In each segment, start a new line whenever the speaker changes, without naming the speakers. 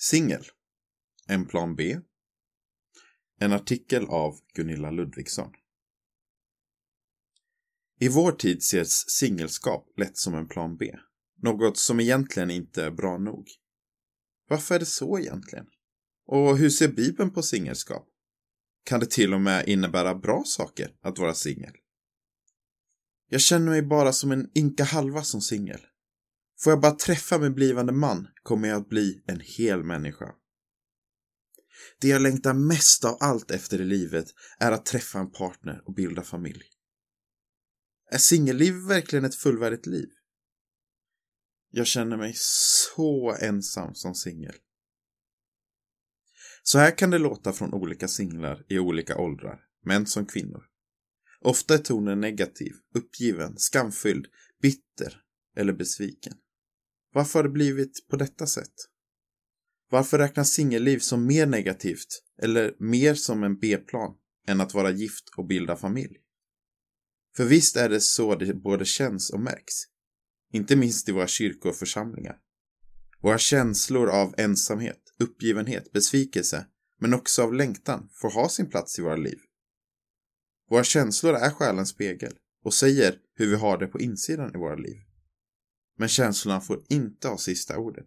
Singel. En plan B. En artikel av Gunilla Ludvigsson. I vår tid ses singelskap lätt som en plan B. Något som egentligen inte är bra nog. Varför är det så egentligen? Och hur ser Bibeln på singelskap? Kan det till och med innebära bra saker att vara singel? Jag känner mig bara som en ynka halva som singel. Får jag bara träffa min blivande man kommer jag att bli en hel människa. Det jag längtar mest av allt efter i livet är att träffa en partner och bilda familj. Är singelliv verkligen ett fullvärdigt liv? Jag känner mig så ensam som singel. Så här kan det låta från olika singlar i olika åldrar, män som kvinnor. Ofta är tonen negativ, uppgiven, skamfylld, bitter eller besviken. Varför har det blivit på detta sätt? Varför räknas singelliv som mer negativt eller mer som en B-plan än att vara gift och bilda familj? För visst är det så det både känns och märks. Inte minst i våra kyrkor och församlingar. Våra känslor av ensamhet, uppgivenhet, besvikelse, men också av längtan får ha sin plats i våra liv. Våra känslor är själens spegel och säger hur vi har det på insidan i våra liv. Men känslorna får inte ha sista ordet.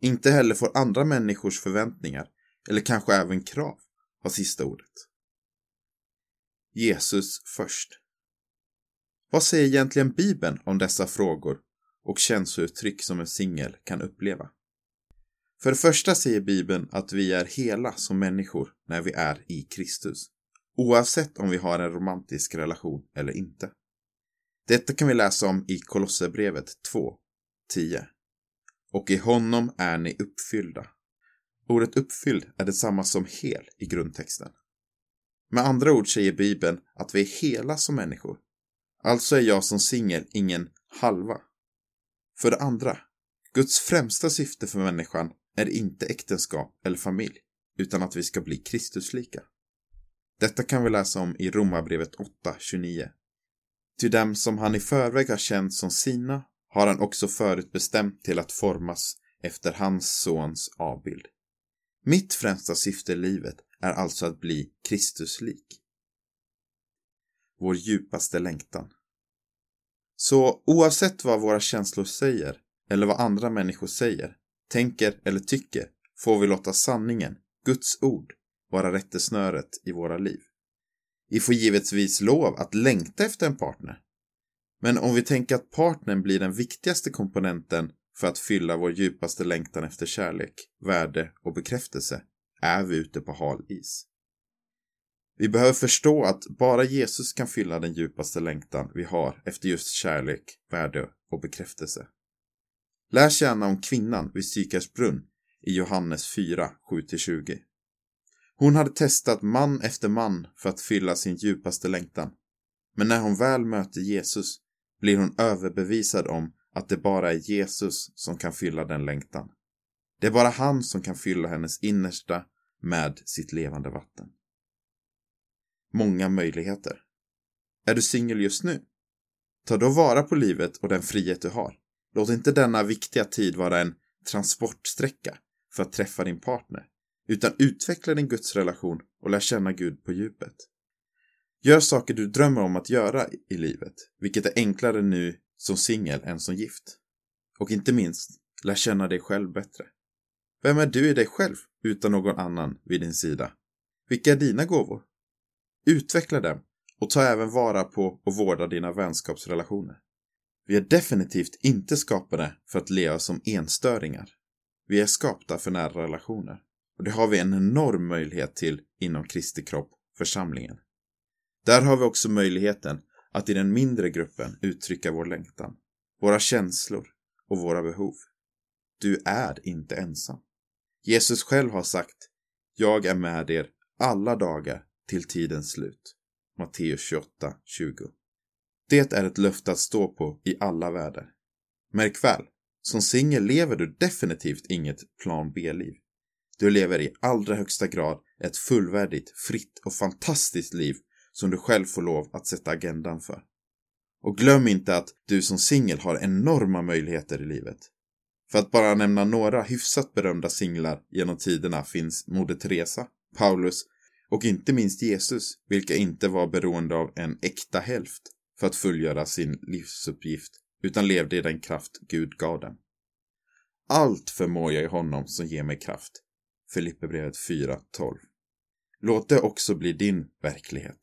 Inte heller får andra människors förväntningar, eller kanske även krav, ha sista ordet. Jesus först. Vad säger egentligen Bibeln om dessa frågor och känslouttryck som en singel kan uppleva? För det första säger Bibeln att vi är hela som människor när vi är i Kristus. Oavsett om vi har en romantisk relation eller inte. Detta kan vi läsa om i Kolosserbrevet 2, 10. Och i honom är ni uppfyllda. Ordet uppfylld är detsamma som hel i grundtexten. Med andra ord säger Bibeln att vi är hela som människor. Alltså är jag som singel ingen halva. För det andra, Guds främsta syfte för människan är inte äktenskap eller familj, utan att vi ska bli Kristuslika. Detta kan vi läsa om i Romarbrevet 8.29. Till dem som han i förväg har känt som sina har han också förutbestämt till att formas efter hans sons avbild. Mitt främsta syfte i livet är alltså att bli Kristuslik. Vår djupaste längtan. Så oavsett vad våra känslor säger, eller vad andra människor säger, tänker eller tycker, får vi låta sanningen, Guds ord, vara rättesnöret i våra liv. Vi får givetvis lov att längta efter en partner. Men om vi tänker att partnern blir den viktigaste komponenten för att fylla vår djupaste längtan efter kärlek, värde och bekräftelse, är vi ute på hal is. Vi behöver förstå att bara Jesus kan fylla den djupaste längtan vi har efter just kärlek, värde och bekräftelse. Lär känna om kvinnan vid Sykars brunn i Johannes 4, 7-20. Hon hade testat man efter man för att fylla sin djupaste längtan. Men när hon väl möter Jesus blir hon överbevisad om att det bara är Jesus som kan fylla den längtan. Det är bara han som kan fylla hennes innersta med sitt levande vatten. Många möjligheter. Är du singel just nu? Ta då vara på livet och den frihet du har. Låt inte denna viktiga tid vara en transportsträcka för att träffa din partner, utan utveckla din gudsrelation och lär känna Gud på djupet. Gör saker du drömmer om att göra i livet, vilket är enklare nu som singel än som gift. Och inte minst, lär känna dig själv bättre. Vem är du i dig själv utan någon annan vid din sida? Vilka är dina gåvor? Utveckla dem och ta även vara på och vårda dina vänskapsrelationer. Vi är definitivt inte skapade för att leva som enstöringar. Vi är skapta för nära relationer. Och det har vi en enorm möjlighet till inom Kristi kropp, församlingen. Där har vi också möjligheten att i den mindre gruppen uttrycka vår längtan, våra känslor och våra behov. Du är inte ensam. Jesus själv har sagt Jag är med er alla dagar till tidens slut. Matteus 28, 20. Det är ett löfte att stå på i alla väder. Märk väl, som singel lever du definitivt inget plan B-liv. Du lever i allra högsta grad ett fullvärdigt, fritt och fantastiskt liv som du själv får lov att sätta agendan för. Och glöm inte att du som singel har enorma möjligheter i livet. För att bara nämna några hyfsat berömda singlar genom tiderna finns Moder Teresa, Paulus och inte minst Jesus, vilka inte var beroende av en äkta hälft för att fullgöra sin livsuppgift, utan levde i den kraft Gud gav dem. Allt förmår jag i honom som ger mig kraft. Filipperbrevet 4.12. Låt det också bli din verklighet.